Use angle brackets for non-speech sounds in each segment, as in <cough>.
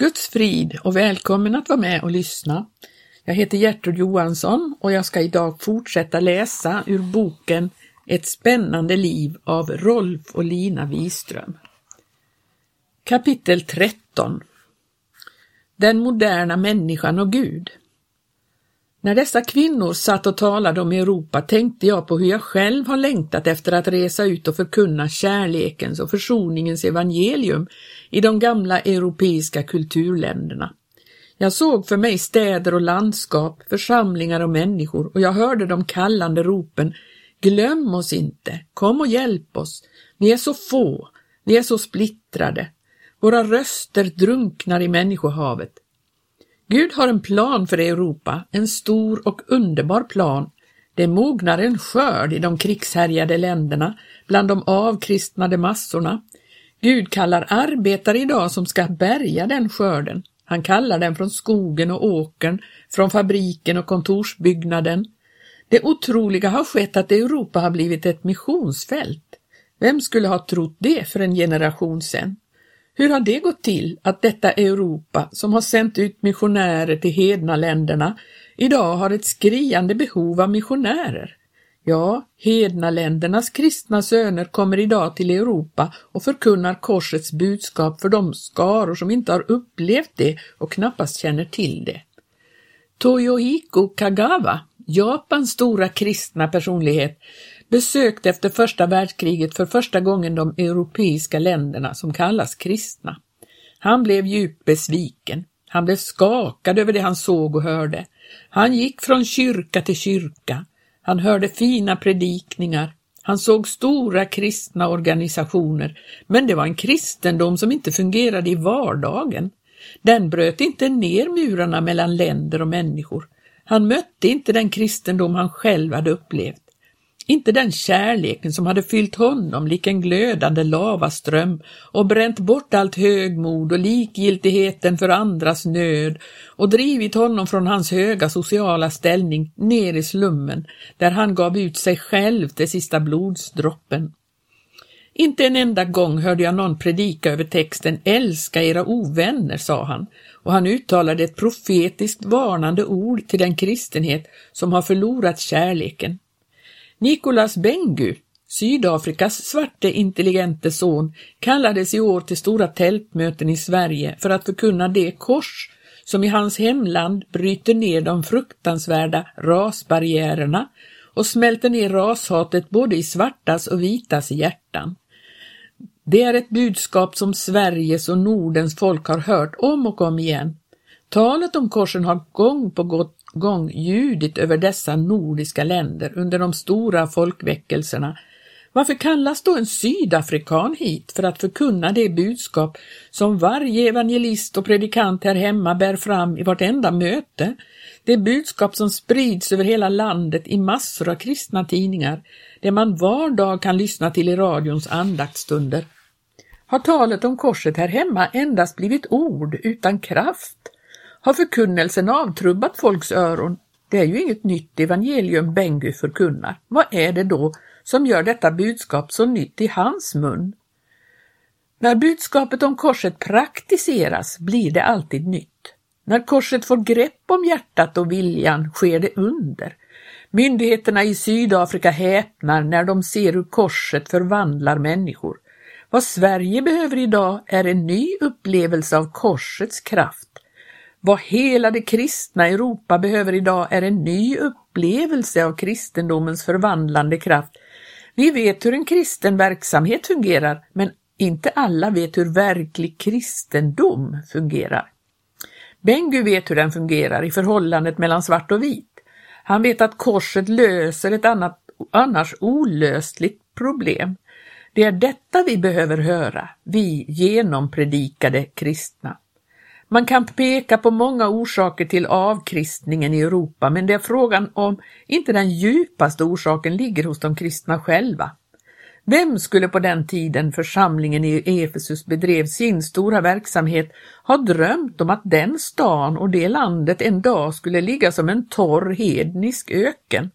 Guds frid och välkommen att vara med och lyssna. Jag heter Gertrud Johansson och jag ska idag fortsätta läsa ur boken Ett spännande liv av Rolf och Lina Wiström. Kapitel 13 Den moderna människan och Gud när dessa kvinnor satt och talade om Europa tänkte jag på hur jag själv har längtat efter att resa ut och förkunna kärlekens och försoningens evangelium i de gamla europeiska kulturländerna. Jag såg för mig städer och landskap, församlingar och människor och jag hörde de kallande ropen Glöm oss inte, kom och hjälp oss, vi är så få, vi är så splittrade, våra röster drunknar i människohavet. Gud har en plan för Europa, en stor och underbar plan. Det mognar en skörd i de krigshärjade länderna, bland de avkristnade massorna. Gud kallar arbetare idag som ska bärga den skörden. Han kallar den från skogen och åkern, från fabriken och kontorsbyggnaden. Det otroliga har skett att Europa har blivit ett missionsfält. Vem skulle ha trott det för en generation sedan? Hur har det gått till att detta Europa, som har sänt ut missionärer till hedna länderna, idag har ett skriande behov av missionärer? Ja, hedna ländernas kristna söner kommer idag till Europa och förkunnar korsets budskap för de skaror som inte har upplevt det och knappast känner till det. Toyohiko Kagawa, Japans stora kristna personlighet, besökte efter första världskriget för första gången de europeiska länderna som kallas kristna. Han blev djupt besviken. Han blev skakad över det han såg och hörde. Han gick från kyrka till kyrka. Han hörde fina predikningar. Han såg stora kristna organisationer, men det var en kristendom som inte fungerade i vardagen. Den bröt inte ner murarna mellan länder och människor. Han mötte inte den kristendom han själv hade upplevt. Inte den kärleken som hade fyllt honom lik en glödande lavaström och bränt bort allt högmod och likgiltigheten för andras nöd och drivit honom från hans höga sociala ställning ner i slummen där han gav ut sig själv till sista blodsdroppen. Inte en enda gång hörde jag någon predika över texten ”Älska era ovänner”, sa han, och han uttalade ett profetiskt varnande ord till den kristenhet som har förlorat kärleken. Nicolas Bengu, Sydafrikas svarte intelligente son, kallades i år till stora tältmöten i Sverige för att förkunna det kors som i hans hemland bryter ner de fruktansvärda rasbarriärerna och smälter ner rashatet både i svartas och vitas hjärtan. Det är ett budskap som Sveriges och Nordens folk har hört om och om igen. Talet om korsen har gång på gång ljudit över dessa nordiska länder under de stora folkväckelserna. Varför kallas då en sydafrikan hit för att förkunna det budskap som varje evangelist och predikant här hemma bär fram i vartenda möte? Det budskap som sprids över hela landet i massor av kristna tidningar, det man var dag kan lyssna till i radions andaktsstunder. Har talet om korset här hemma endast blivit ord utan kraft? Har förkunnelsen avtrubbat folks öron? Det är ju inget nytt evangelium Bengu förkunnar. Vad är det då som gör detta budskap så nytt i hans mun? När budskapet om korset praktiseras blir det alltid nytt. När korset får grepp om hjärtat och viljan sker det under. Myndigheterna i Sydafrika häpnar när de ser hur korset förvandlar människor. Vad Sverige behöver idag är en ny upplevelse av korsets kraft vad hela det kristna Europa behöver idag är en ny upplevelse av kristendomens förvandlande kraft. Vi vet hur en kristen verksamhet fungerar, men inte alla vet hur verklig kristendom fungerar. Bengu vet hur den fungerar i förhållandet mellan svart och vit. Han vet att korset löser ett annat, annars olösligt problem. Det är detta vi behöver höra, vi genompredikade kristna. Man kan peka på många orsaker till avkristningen i Europa, men det är frågan om inte den djupaste orsaken ligger hos de kristna själva. Vem skulle på den tiden församlingen i Efesus bedrev sin stora verksamhet ha drömt om att den stan och det landet en dag skulle ligga som en torr hednisk öken?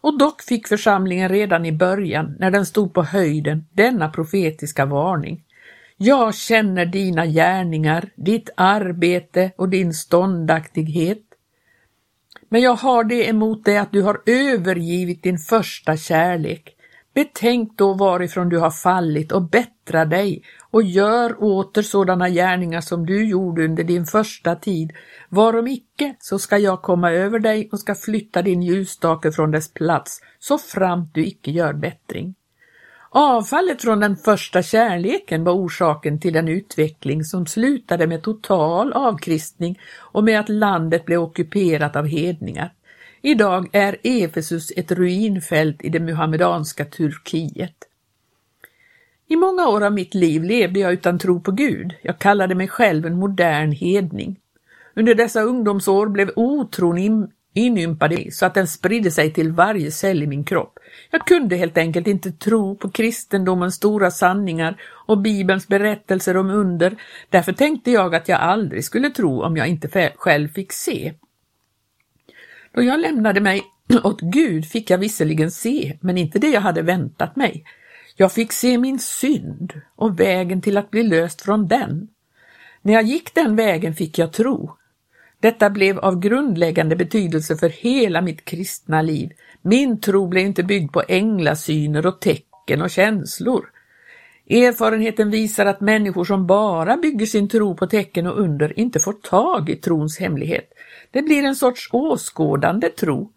Och dock fick församlingen redan i början, när den stod på höjden, denna profetiska varning. Jag känner dina gärningar, ditt arbete och din ståndaktighet. Men jag har det emot dig att du har övergivit din första kärlek. Betänk då varifrån du har fallit och bättra dig och gör åter sådana gärningar som du gjorde under din första tid. Varom icke, så ska jag komma över dig och ska flytta din ljusstake från dess plats, så framt du icke gör bättring. Avfallet från den första kärleken var orsaken till den utveckling som slutade med total avkristning och med att landet blev ockuperat av hedningar. Idag är Efesus ett ruinfält i det muhammedanska Turkiet. I många år av mitt liv levde jag utan tro på Gud. Jag kallade mig själv en modern hedning. Under dessa ungdomsår blev otron in, inympad i så att den spridde sig till varje cell i min kropp. Jag kunde helt enkelt inte tro på kristendomens stora sanningar och Bibelns berättelser om under. Därför tänkte jag att jag aldrig skulle tro om jag inte själv fick se. Då jag lämnade mig <clears throat> åt Gud fick jag visserligen se, men inte det jag hade väntat mig. Jag fick se min synd och vägen till att bli löst från den. När jag gick den vägen fick jag tro. Detta blev av grundläggande betydelse för hela mitt kristna liv. Min tro blev inte byggd på änglasyner och tecken och känslor. Erfarenheten visar att människor som bara bygger sin tro på tecken och under inte får tag i trons hemlighet. Det blir en sorts åskådande tro.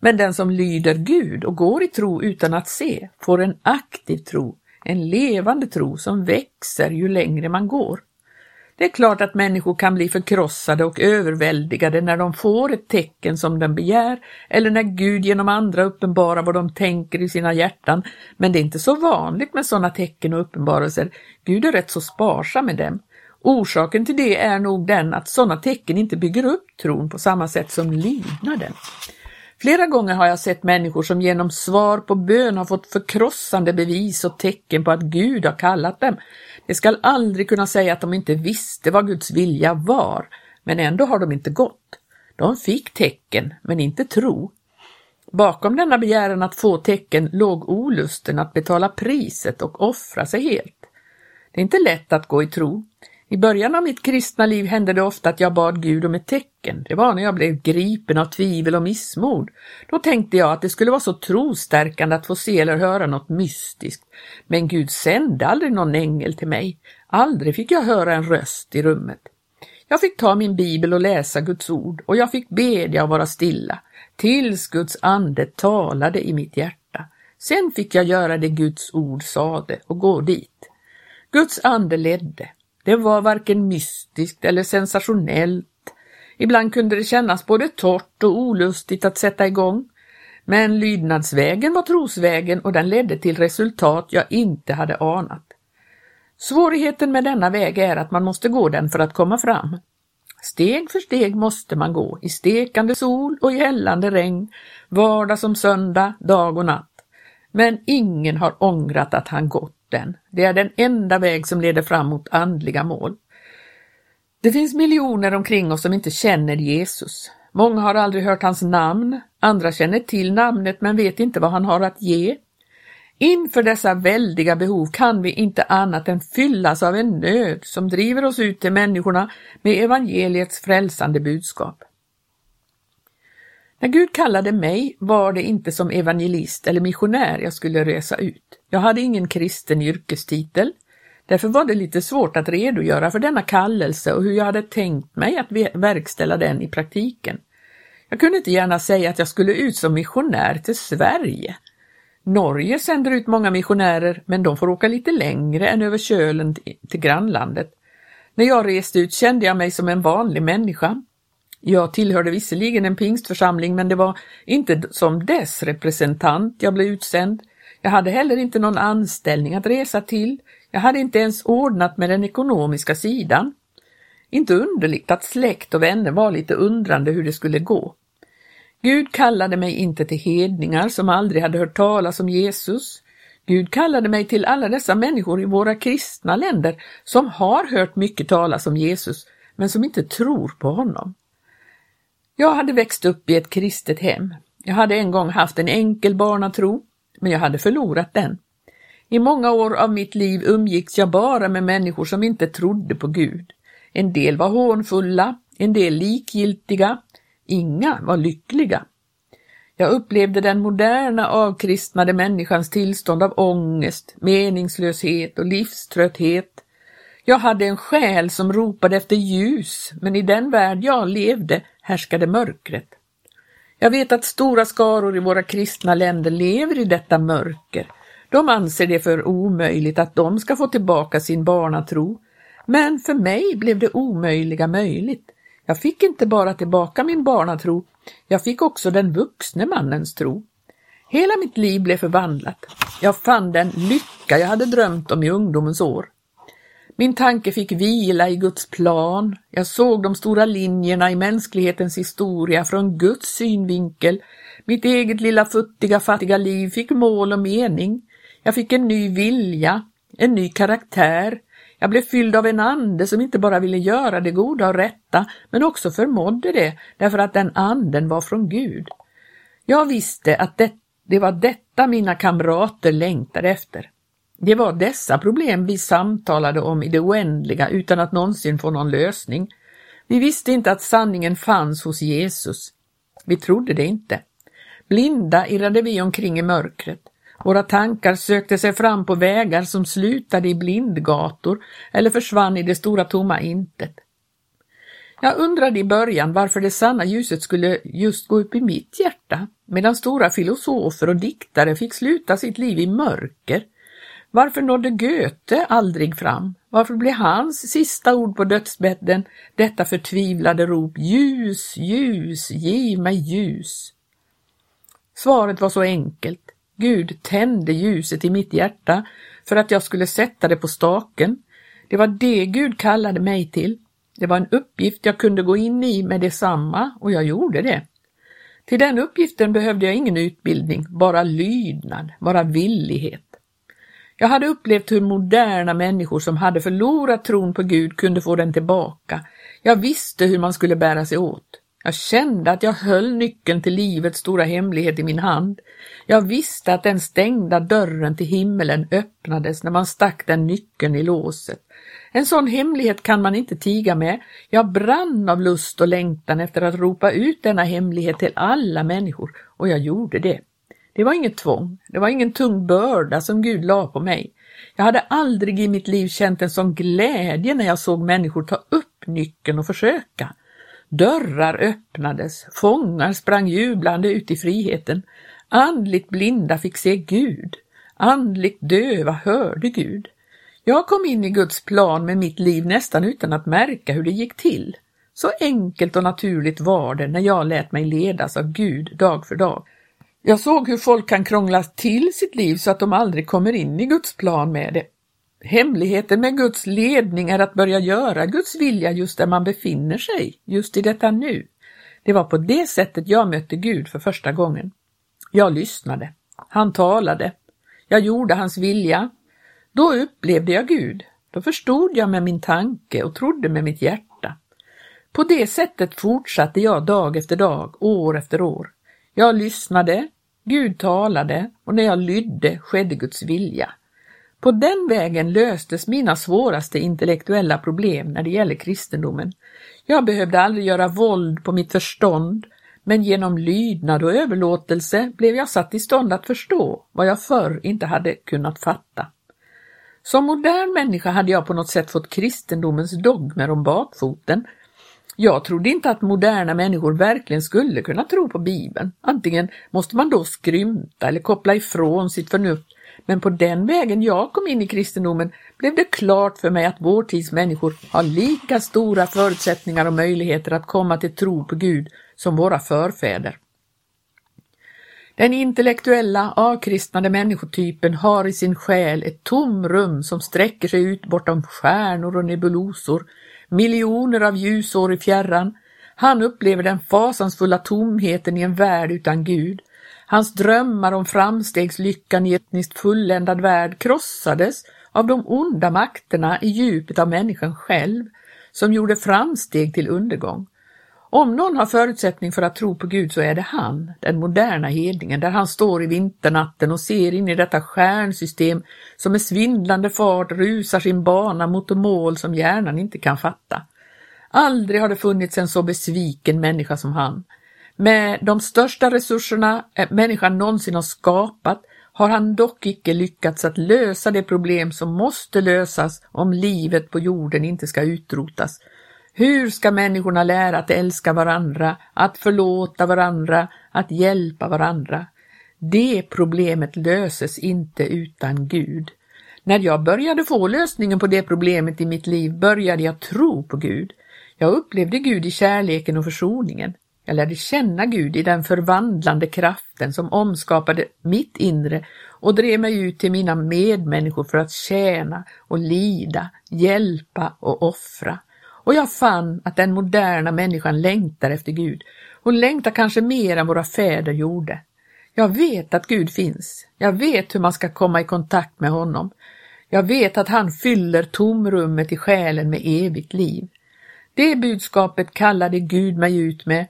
Men den som lyder Gud och går i tro utan att se får en aktiv tro, en levande tro som växer ju längre man går. Det är klart att människor kan bli förkrossade och överväldigade när de får ett tecken som de begär eller när Gud genom andra uppenbarar vad de tänker i sina hjärtan, men det är inte så vanligt med sådana tecken och uppenbarelser. Gud är rätt så sparsam med dem. Orsaken till det är nog den att sådana tecken inte bygger upp tron på samma sätt som lydnaden. Flera gånger har jag sett människor som genom svar på bön har fått förkrossande bevis och tecken på att Gud har kallat dem. De skall aldrig kunna säga att de inte visste vad Guds vilja var, men ändå har de inte gått. De fick tecken, men inte tro. Bakom denna begäran att få tecken låg olusten att betala priset och offra sig helt. Det är inte lätt att gå i tro. I början av mitt kristna liv hände det ofta att jag bad Gud om ett tecken. Det var när jag blev gripen av tvivel och missmod. Då tänkte jag att det skulle vara så trostärkande att få se eller höra något mystiskt. Men Gud sände aldrig någon ängel till mig. Aldrig fick jag höra en röst i rummet. Jag fick ta min bibel och läsa Guds ord och jag fick bedja och vara stilla tills Guds ande talade i mitt hjärta. Sen fick jag göra det Guds ord sade och gå dit. Guds ande ledde. Det var varken mystiskt eller sensationellt. Ibland kunde det kännas både torrt och olustigt att sätta igång. Men lydnadsvägen var trosvägen och den ledde till resultat jag inte hade anat. Svårigheten med denna väg är att man måste gå den för att komma fram. Steg för steg måste man gå, i stekande sol och i hällande regn, vardag som söndag, dag och natt. Men ingen har ångrat att han gått den. Det är den enda väg som leder fram mot andliga mål. Det finns miljoner omkring oss som inte känner Jesus. Många har aldrig hört hans namn, andra känner till namnet men vet inte vad han har att ge. Inför dessa väldiga behov kan vi inte annat än fyllas av en nöd som driver oss ut till människorna med evangeliets frälsande budskap. När Gud kallade mig var det inte som evangelist eller missionär jag skulle resa ut. Jag hade ingen kristen yrkestitel. Därför var det lite svårt att redogöra för denna kallelse och hur jag hade tänkt mig att verkställa den i praktiken. Jag kunde inte gärna säga att jag skulle ut som missionär till Sverige. Norge sänder ut många missionärer, men de får åka lite längre än över kölen till grannlandet. När jag reste ut kände jag mig som en vanlig människa. Jag tillhörde visserligen en pingstförsamling, men det var inte som dess representant jag blev utsänd. Jag hade heller inte någon anställning att resa till. Jag hade inte ens ordnat med den ekonomiska sidan. Inte underligt att släkt och vänner var lite undrande hur det skulle gå. Gud kallade mig inte till hedningar som aldrig hade hört talas om Jesus. Gud kallade mig till alla dessa människor i våra kristna länder som har hört mycket talas om Jesus, men som inte tror på honom. Jag hade växt upp i ett kristet hem. Jag hade en gång haft en enkel barnatro, men jag hade förlorat den. I många år av mitt liv umgicks jag bara med människor som inte trodde på Gud. En del var hånfulla, en del likgiltiga, inga var lyckliga. Jag upplevde den moderna avkristnade människans tillstånd av ångest, meningslöshet och livströtthet. Jag hade en själ som ropade efter ljus, men i den värld jag levde härskade mörkret. Jag vet att stora skaror i våra kristna länder lever i detta mörker. De anser det för omöjligt att de ska få tillbaka sin barnatro. Men för mig blev det omöjliga möjligt. Jag fick inte bara tillbaka min barnatro, jag fick också den vuxne mannens tro. Hela mitt liv blev förvandlat. Jag fann den lycka jag hade drömt om i ungdomens år. Min tanke fick vila i Guds plan. Jag såg de stora linjerna i mänsklighetens historia från Guds synvinkel. Mitt eget lilla futtiga fattiga liv fick mål och mening. Jag fick en ny vilja, en ny karaktär. Jag blev fylld av en ande som inte bara ville göra det goda och rätta, men också förmådde det, därför att den anden var från Gud. Jag visste att det, det var detta mina kamrater längtade efter. Det var dessa problem vi samtalade om i det oändliga utan att någonsin få någon lösning. Vi visste inte att sanningen fanns hos Jesus. Vi trodde det inte. Blinda irrade vi omkring i mörkret. Våra tankar sökte sig fram på vägar som slutade i blindgator eller försvann i det stora tomma intet. Jag undrade i början varför det sanna ljuset skulle just gå upp i mitt hjärta, medan stora filosofer och diktare fick sluta sitt liv i mörker. Varför nådde Goethe aldrig fram? Varför blev hans sista ord på dödsbädden detta förtvivlade rop ljus, ljus, giv mig ljus? Svaret var så enkelt. Gud tände ljuset i mitt hjärta för att jag skulle sätta det på staken. Det var det Gud kallade mig till. Det var en uppgift jag kunde gå in i med detsamma och jag gjorde det. Till den uppgiften behövde jag ingen utbildning, bara lydnad, bara villighet. Jag hade upplevt hur moderna människor som hade förlorat tron på Gud kunde få den tillbaka. Jag visste hur man skulle bära sig åt. Jag kände att jag höll nyckeln till livets stora hemlighet i min hand. Jag visste att den stängda dörren till himmelen öppnades när man stack den nyckeln i låset. En sån hemlighet kan man inte tiga med. Jag brann av lust och längtan efter att ropa ut denna hemlighet till alla människor och jag gjorde det. Det var inget tvång, det var ingen tung börda som Gud la på mig. Jag hade aldrig i mitt liv känt en sån glädje när jag såg människor ta upp nyckeln och försöka. Dörrar öppnades, fångar sprang jublande ut i friheten, andligt blinda fick se Gud, andligt döva hörde Gud. Jag kom in i Guds plan med mitt liv nästan utan att märka hur det gick till. Så enkelt och naturligt var det när jag lät mig ledas av Gud dag för dag. Jag såg hur folk kan krångla till sitt liv så att de aldrig kommer in i Guds plan med det. Hemligheten med Guds ledning är att börja göra Guds vilja just där man befinner sig, just i detta nu. Det var på det sättet jag mötte Gud för första gången. Jag lyssnade. Han talade. Jag gjorde hans vilja. Då upplevde jag Gud. Då förstod jag med min tanke och trodde med mitt hjärta. På det sättet fortsatte jag dag efter dag, år efter år. Jag lyssnade, Gud talade och när jag lydde skedde Guds vilja. På den vägen löstes mina svåraste intellektuella problem när det gäller kristendomen. Jag behövde aldrig göra våld på mitt förstånd, men genom lydnad och överlåtelse blev jag satt i stånd att förstå vad jag förr inte hade kunnat fatta. Som modern människa hade jag på något sätt fått kristendomens dogmer om bakfoten jag trodde inte att moderna människor verkligen skulle kunna tro på Bibeln. Antingen måste man då skrymta eller koppla ifrån sitt förnuft, men på den vägen jag kom in i kristendomen blev det klart för mig att vår tids människor har lika stora förutsättningar och möjligheter att komma till tro på Gud som våra förfäder. Den intellektuella, avkristnade människotypen har i sin själ ett tomrum som sträcker sig ut bortom stjärnor och nebulosor, miljoner av ljusår i fjärran. Han upplever den fasansfulla tomheten i en värld utan Gud. Hans drömmar om framstegslyckan i etniskt fulländad värld krossades av de onda makterna i djupet av människan själv, som gjorde framsteg till undergång. Om någon har förutsättning för att tro på Gud så är det han, den moderna hedningen, där han står i vinternatten och ser in i detta stjärnsystem som med svindlande fart rusar sin bana mot mål som hjärnan inte kan fatta. Aldrig har det funnits en så besviken människa som han. Med de största resurserna eh, människan någonsin har skapat har han dock icke lyckats att lösa det problem som måste lösas om livet på jorden inte ska utrotas. Hur ska människorna lära att älska varandra, att förlåta varandra, att hjälpa varandra? Det problemet löses inte utan Gud. När jag började få lösningen på det problemet i mitt liv började jag tro på Gud. Jag upplevde Gud i kärleken och försoningen. Jag lärde känna Gud i den förvandlande kraften som omskapade mitt inre och drev mig ut till mina medmänniskor för att tjäna och lida, hjälpa och offra. Och jag fann att den moderna människan längtar efter Gud. Hon längtar kanske mer än våra fäder gjorde. Jag vet att Gud finns. Jag vet hur man ska komma i kontakt med honom. Jag vet att han fyller tomrummet i själen med evigt liv. Det budskapet kallade Gud mig ut med.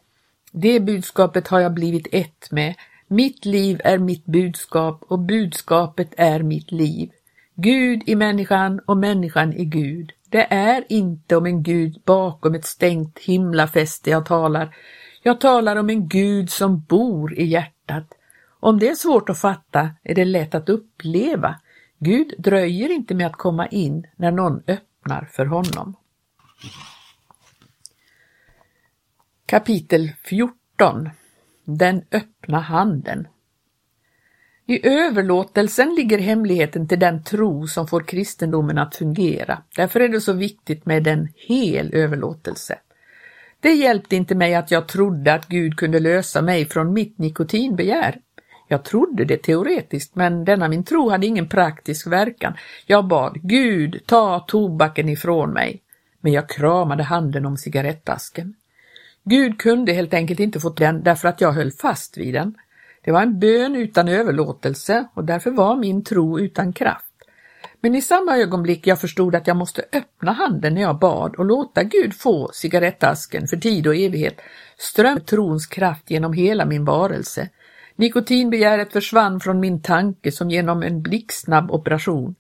Det budskapet har jag blivit ett med. Mitt liv är mitt budskap och budskapet är mitt liv. Gud i människan och människan i Gud. Det är inte om en Gud bakom ett stängt himlafäste jag talar. Jag talar om en Gud som bor i hjärtat. Om det är svårt att fatta är det lätt att uppleva. Gud dröjer inte med att komma in när någon öppnar för honom. Kapitel 14 Den öppna handen i överlåtelsen ligger hemligheten till den tro som får kristendomen att fungera. Därför är det så viktigt med en hel överlåtelse. Det hjälpte inte mig att jag trodde att Gud kunde lösa mig från mitt nikotinbegär. Jag trodde det teoretiskt, men denna min tro hade ingen praktisk verkan. Jag bad Gud, ta tobaken ifrån mig. Men jag kramade handen om cigarettasken. Gud kunde helt enkelt inte fått den därför att jag höll fast vid den. Det var en bön utan överlåtelse och därför var min tro utan kraft. Men i samma ögonblick jag förstod att jag måste öppna handen när jag bad och låta Gud få cigarettasken för tid och evighet ström trons kraft genom hela min varelse. Nikotinbegäret försvann från min tanke som genom en blixtsnabb operation.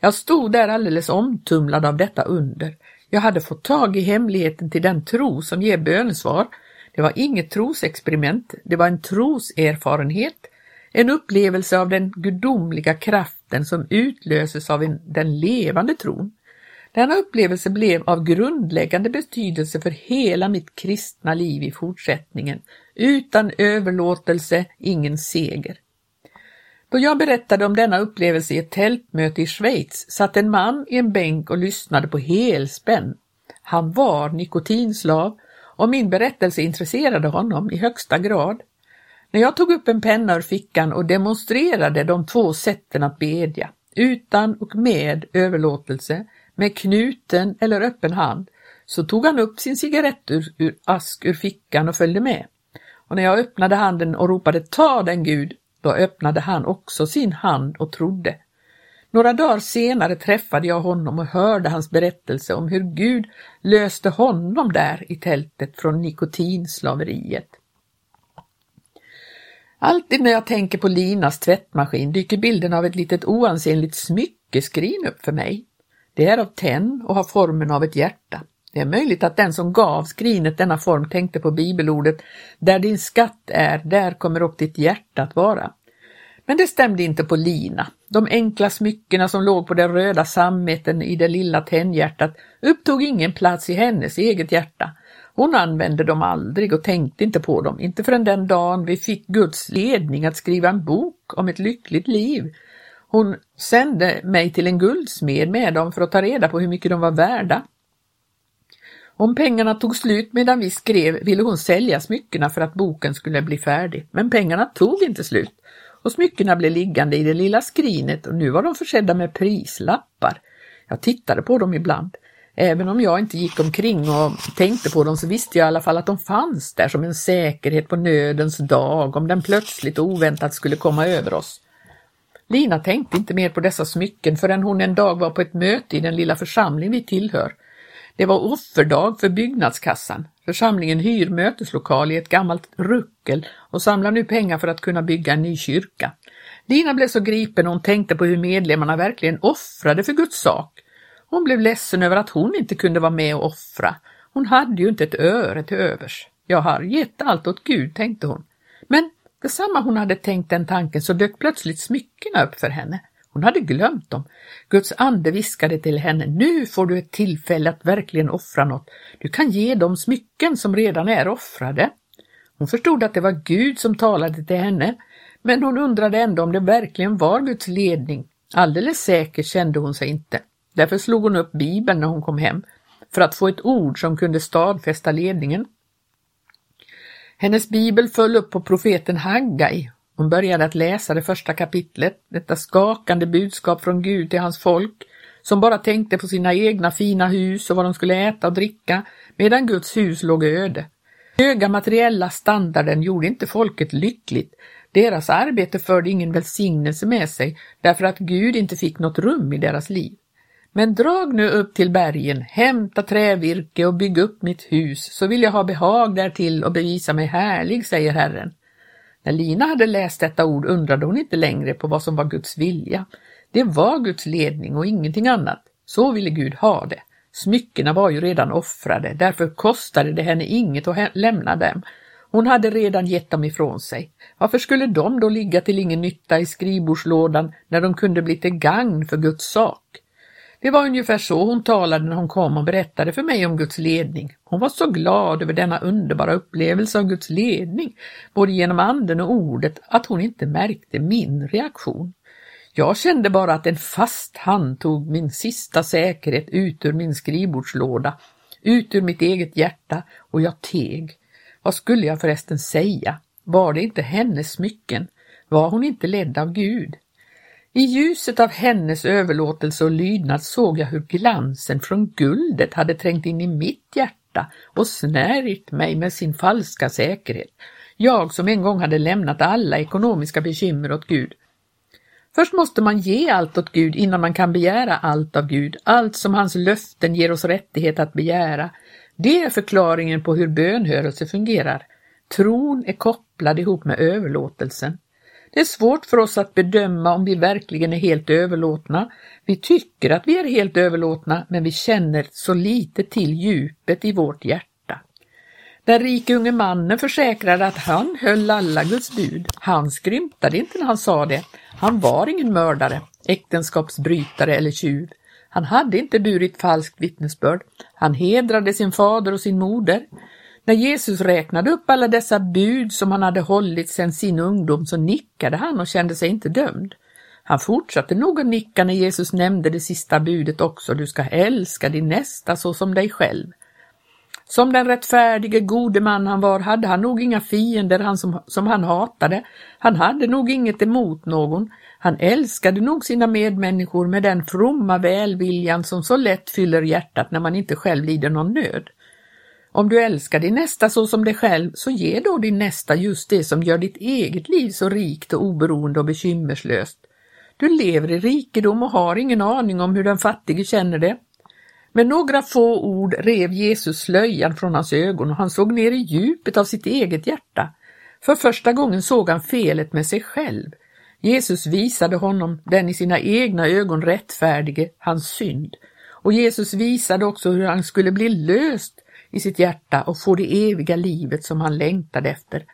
Jag stod där alldeles omtumlad av detta under. Jag hade fått tag i hemligheten till den tro som ger bönesvar. Det var inget trosexperiment, det var en troserfarenhet, en upplevelse av den gudomliga kraften som utlöses av en, den levande tron. Denna upplevelse blev av grundläggande betydelse för hela mitt kristna liv i fortsättningen. Utan överlåtelse, ingen seger. Då jag berättade om denna upplevelse i ett tältmöte i Schweiz satt en man i en bänk och lyssnade på helspänn. Han var nikotinslav och min berättelse intresserade honom i högsta grad. När jag tog upp en penna ur fickan och demonstrerade de två sätten att bedja, utan och med överlåtelse, med knuten eller öppen hand, så tog han upp sin cigarettur ur ask ur fickan och följde med. Och när jag öppnade handen och ropade ta den Gud, då öppnade han också sin hand och trodde. Några dagar senare träffade jag honom och hörde hans berättelse om hur Gud löste honom där i tältet från nikotinslaveriet. Alltid när jag tänker på Linas tvättmaskin dyker bilden av ett litet oansenligt smyckeskrin upp för mig. Det är av tenn och har formen av ett hjärta. Det är möjligt att den som gav skrinet denna form tänkte på bibelordet ”Där din skatt är, där kommer upp ditt hjärta att vara”. Men det stämde inte på Lina. De enkla smyckena som låg på den röda sammeten i det lilla tennhjärtat upptog ingen plats i hennes eget hjärta. Hon använde dem aldrig och tänkte inte på dem, inte förrän den dagen vi fick Guds ledning att skriva en bok om ett lyckligt liv. Hon sände mig till en guldsmed med dem för att ta reda på hur mycket de var värda. Om pengarna tog slut medan vi skrev ville hon sälja smyckena för att boken skulle bli färdig, men pengarna tog inte slut och smyckena blev liggande i det lilla skrinet och nu var de försedda med prislappar. Jag tittade på dem ibland. Även om jag inte gick omkring och tänkte på dem så visste jag i alla fall att de fanns där som en säkerhet på nödens dag om den plötsligt och oväntat skulle komma över oss. Lina tänkte inte mer på dessa smycken förrän hon en dag var på ett möte i den lilla församling vi tillhör. Det var offerdag för byggnadskassan. Församlingen hyr möteslokal i ett gammalt ruckel och samlar nu pengar för att kunna bygga en ny kyrka. Lina blev så gripen och hon tänkte på hur medlemmarna verkligen offrade för Guds sak. Hon blev ledsen över att hon inte kunde vara med och offra. Hon hade ju inte ett öre till övers. Jag har gett allt åt Gud, tänkte hon. Men detsamma hon hade tänkt den tanken så dök plötsligt smyckena upp för henne. Hon hade glömt dem. Guds ande viskade till henne, nu får du ett tillfälle att verkligen offra något. Du kan ge dem smycken som redan är offrade. Hon förstod att det var Gud som talade till henne, men hon undrade ändå om det verkligen var Guds ledning. Alldeles säker kände hon sig inte. Därför slog hon upp Bibeln när hon kom hem, för att få ett ord som kunde stadfästa ledningen. Hennes bibel föll upp på profeten Haggai. Hon började att läsa det första kapitlet, detta skakande budskap från Gud till hans folk, som bara tänkte på sina egna fina hus och vad de skulle äta och dricka, medan Guds hus låg öde. Höga materiella standarden gjorde inte folket lyckligt. Deras arbete förde ingen välsignelse med sig därför att Gud inte fick något rum i deras liv. Men drag nu upp till bergen, hämta trävirke och bygg upp mitt hus, så vill jag ha behag därtill och bevisa mig härlig, säger Herren. När Lina hade läst detta ord undrade hon inte längre på vad som var Guds vilja. Det var Guds ledning och ingenting annat. Så ville Gud ha det. Smyckena var ju redan offrade, därför kostade det henne inget att lämna dem. Hon hade redan gett dem ifrån sig. Varför skulle de då ligga till ingen nytta i skrivbordslådan när de kunde bli till gagn för Guds sak? Det var ungefär så hon talade när hon kom och berättade för mig om Guds ledning. Hon var så glad över denna underbara upplevelse av Guds ledning, både genom anden och ordet, att hon inte märkte min reaktion. Jag kände bara att en fast hand tog min sista säkerhet ut ur min skrivbordslåda, ut ur mitt eget hjärta och jag teg. Vad skulle jag förresten säga? Var det inte hennes smycken? Var hon inte ledd av Gud? I ljuset av hennes överlåtelse och lydnad såg jag hur glansen från guldet hade trängt in i mitt hjärta och snärit mig med sin falska säkerhet. Jag som en gång hade lämnat alla ekonomiska bekymmer åt Gud. Först måste man ge allt åt Gud innan man kan begära allt av Gud, allt som hans löften ger oss rättighet att begära. Det är förklaringen på hur bönhörelse fungerar. Tron är kopplad ihop med överlåtelsen. Det är svårt för oss att bedöma om vi verkligen är helt överlåtna. Vi tycker att vi är helt överlåtna, men vi känner så lite till djupet i vårt hjärta. Den rike unge mannen försäkrade att han höll alla Guds bud. Han skrymtade inte när han sa det. Han var ingen mördare, äktenskapsbrytare eller tjuv. Han hade inte burit falskt vittnesbörd. Han hedrade sin fader och sin moder. När Jesus räknade upp alla dessa bud som han hade hållit sedan sin ungdom så nickade han och kände sig inte dömd. Han fortsatte nog att nicka när Jesus nämnde det sista budet också, du ska älska din nästa så som dig själv. Som den rättfärdige gode man han var hade han nog inga fiender han som, som han hatade. Han hade nog inget emot någon. Han älskade nog sina medmänniskor med den fromma välviljan som så lätt fyller hjärtat när man inte själv lider någon nöd. Om du älskar din nästa så som dig själv, så ge då din nästa just det som gör ditt eget liv så rikt och oberoende och bekymmerslöst. Du lever i rikedom och har ingen aning om hur den fattige känner det. Med några få ord rev Jesus slöjan från hans ögon och han såg ner i djupet av sitt eget hjärta. För första gången såg han felet med sig själv. Jesus visade honom den i sina egna ögon rättfärdige, hans synd. Och Jesus visade också hur han skulle bli löst i sitt hjärta och få det eviga livet som han längtade efter.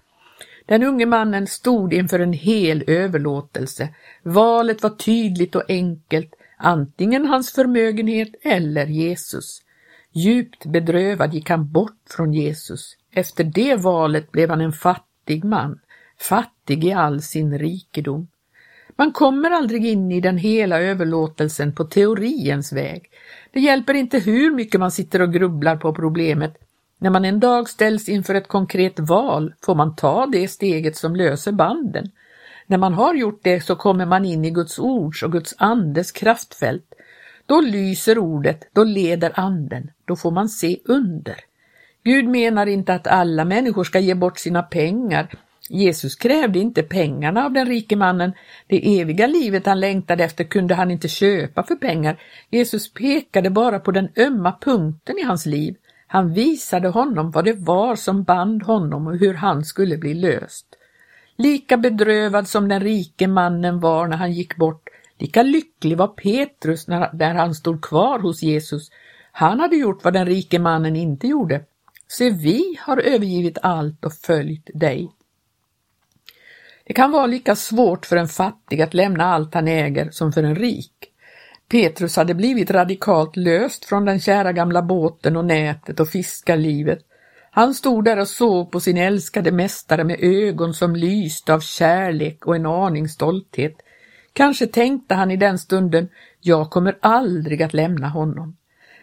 Den unge mannen stod inför en hel överlåtelse. Valet var tydligt och enkelt, antingen hans förmögenhet eller Jesus. Djupt bedrövad gick han bort från Jesus. Efter det valet blev han en fattig man, fattig i all sin rikedom. Man kommer aldrig in i den hela överlåtelsen på teoriens väg. Det hjälper inte hur mycket man sitter och grubblar på problemet. När man en dag ställs inför ett konkret val får man ta det steget som löser banden. När man har gjort det så kommer man in i Guds ords och Guds andes kraftfält. Då lyser ordet, då leder anden, då får man se under. Gud menar inte att alla människor ska ge bort sina pengar Jesus krävde inte pengarna av den rike mannen. Det eviga livet han längtade efter kunde han inte köpa för pengar. Jesus pekade bara på den ömma punkten i hans liv. Han visade honom vad det var som band honom och hur han skulle bli löst. Lika bedrövad som den rike mannen var när han gick bort, lika lycklig var Petrus när, när han stod kvar hos Jesus. Han hade gjort vad den rike mannen inte gjorde. Se, vi har övergivit allt och följt dig. Det kan vara lika svårt för en fattig att lämna allt han äger som för en rik. Petrus hade blivit radikalt löst från den kära gamla båten och nätet och fiskarlivet. Han stod där och såg på sin älskade mästare med ögon som lyste av kärlek och en aning stolthet. Kanske tänkte han i den stunden, jag kommer aldrig att lämna honom.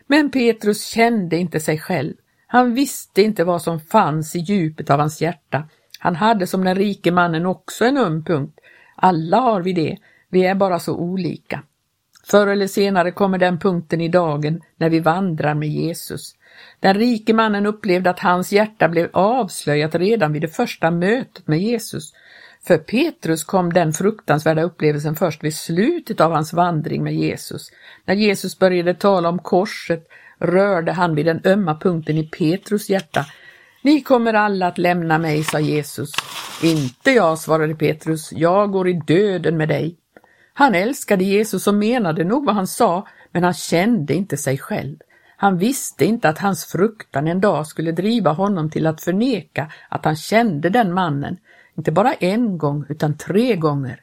Men Petrus kände inte sig själv. Han visste inte vad som fanns i djupet av hans hjärta. Han hade som den rike mannen också en öm punkt. Alla har vi det, vi är bara så olika. Förr eller senare kommer den punkten i dagen när vi vandrar med Jesus. Den rike mannen upplevde att hans hjärta blev avslöjat redan vid det första mötet med Jesus. För Petrus kom den fruktansvärda upplevelsen först vid slutet av hans vandring med Jesus. När Jesus började tala om korset rörde han vid den ömma punkten i Petrus hjärta. Ni kommer alla att lämna mig, sa Jesus. Inte jag, svarade Petrus, jag går i döden med dig. Han älskade Jesus och menade nog vad han sa, men han kände inte sig själv. Han visste inte att hans fruktan en dag skulle driva honom till att förneka att han kände den mannen, inte bara en gång utan tre gånger.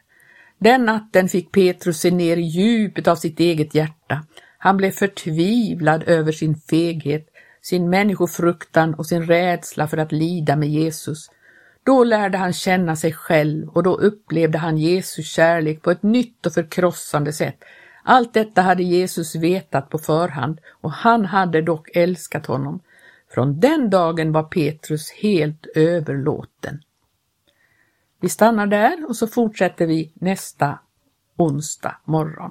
Den natten fick Petrus se ner i djupet av sitt eget hjärta. Han blev förtvivlad över sin feghet, sin människofruktan och sin rädsla för att lida med Jesus. Då lärde han känna sig själv och då upplevde han Jesus kärlek på ett nytt och förkrossande sätt. Allt detta hade Jesus vetat på förhand och han hade dock älskat honom. Från den dagen var Petrus helt överlåten. Vi stannar där och så fortsätter vi nästa onsdag morgon.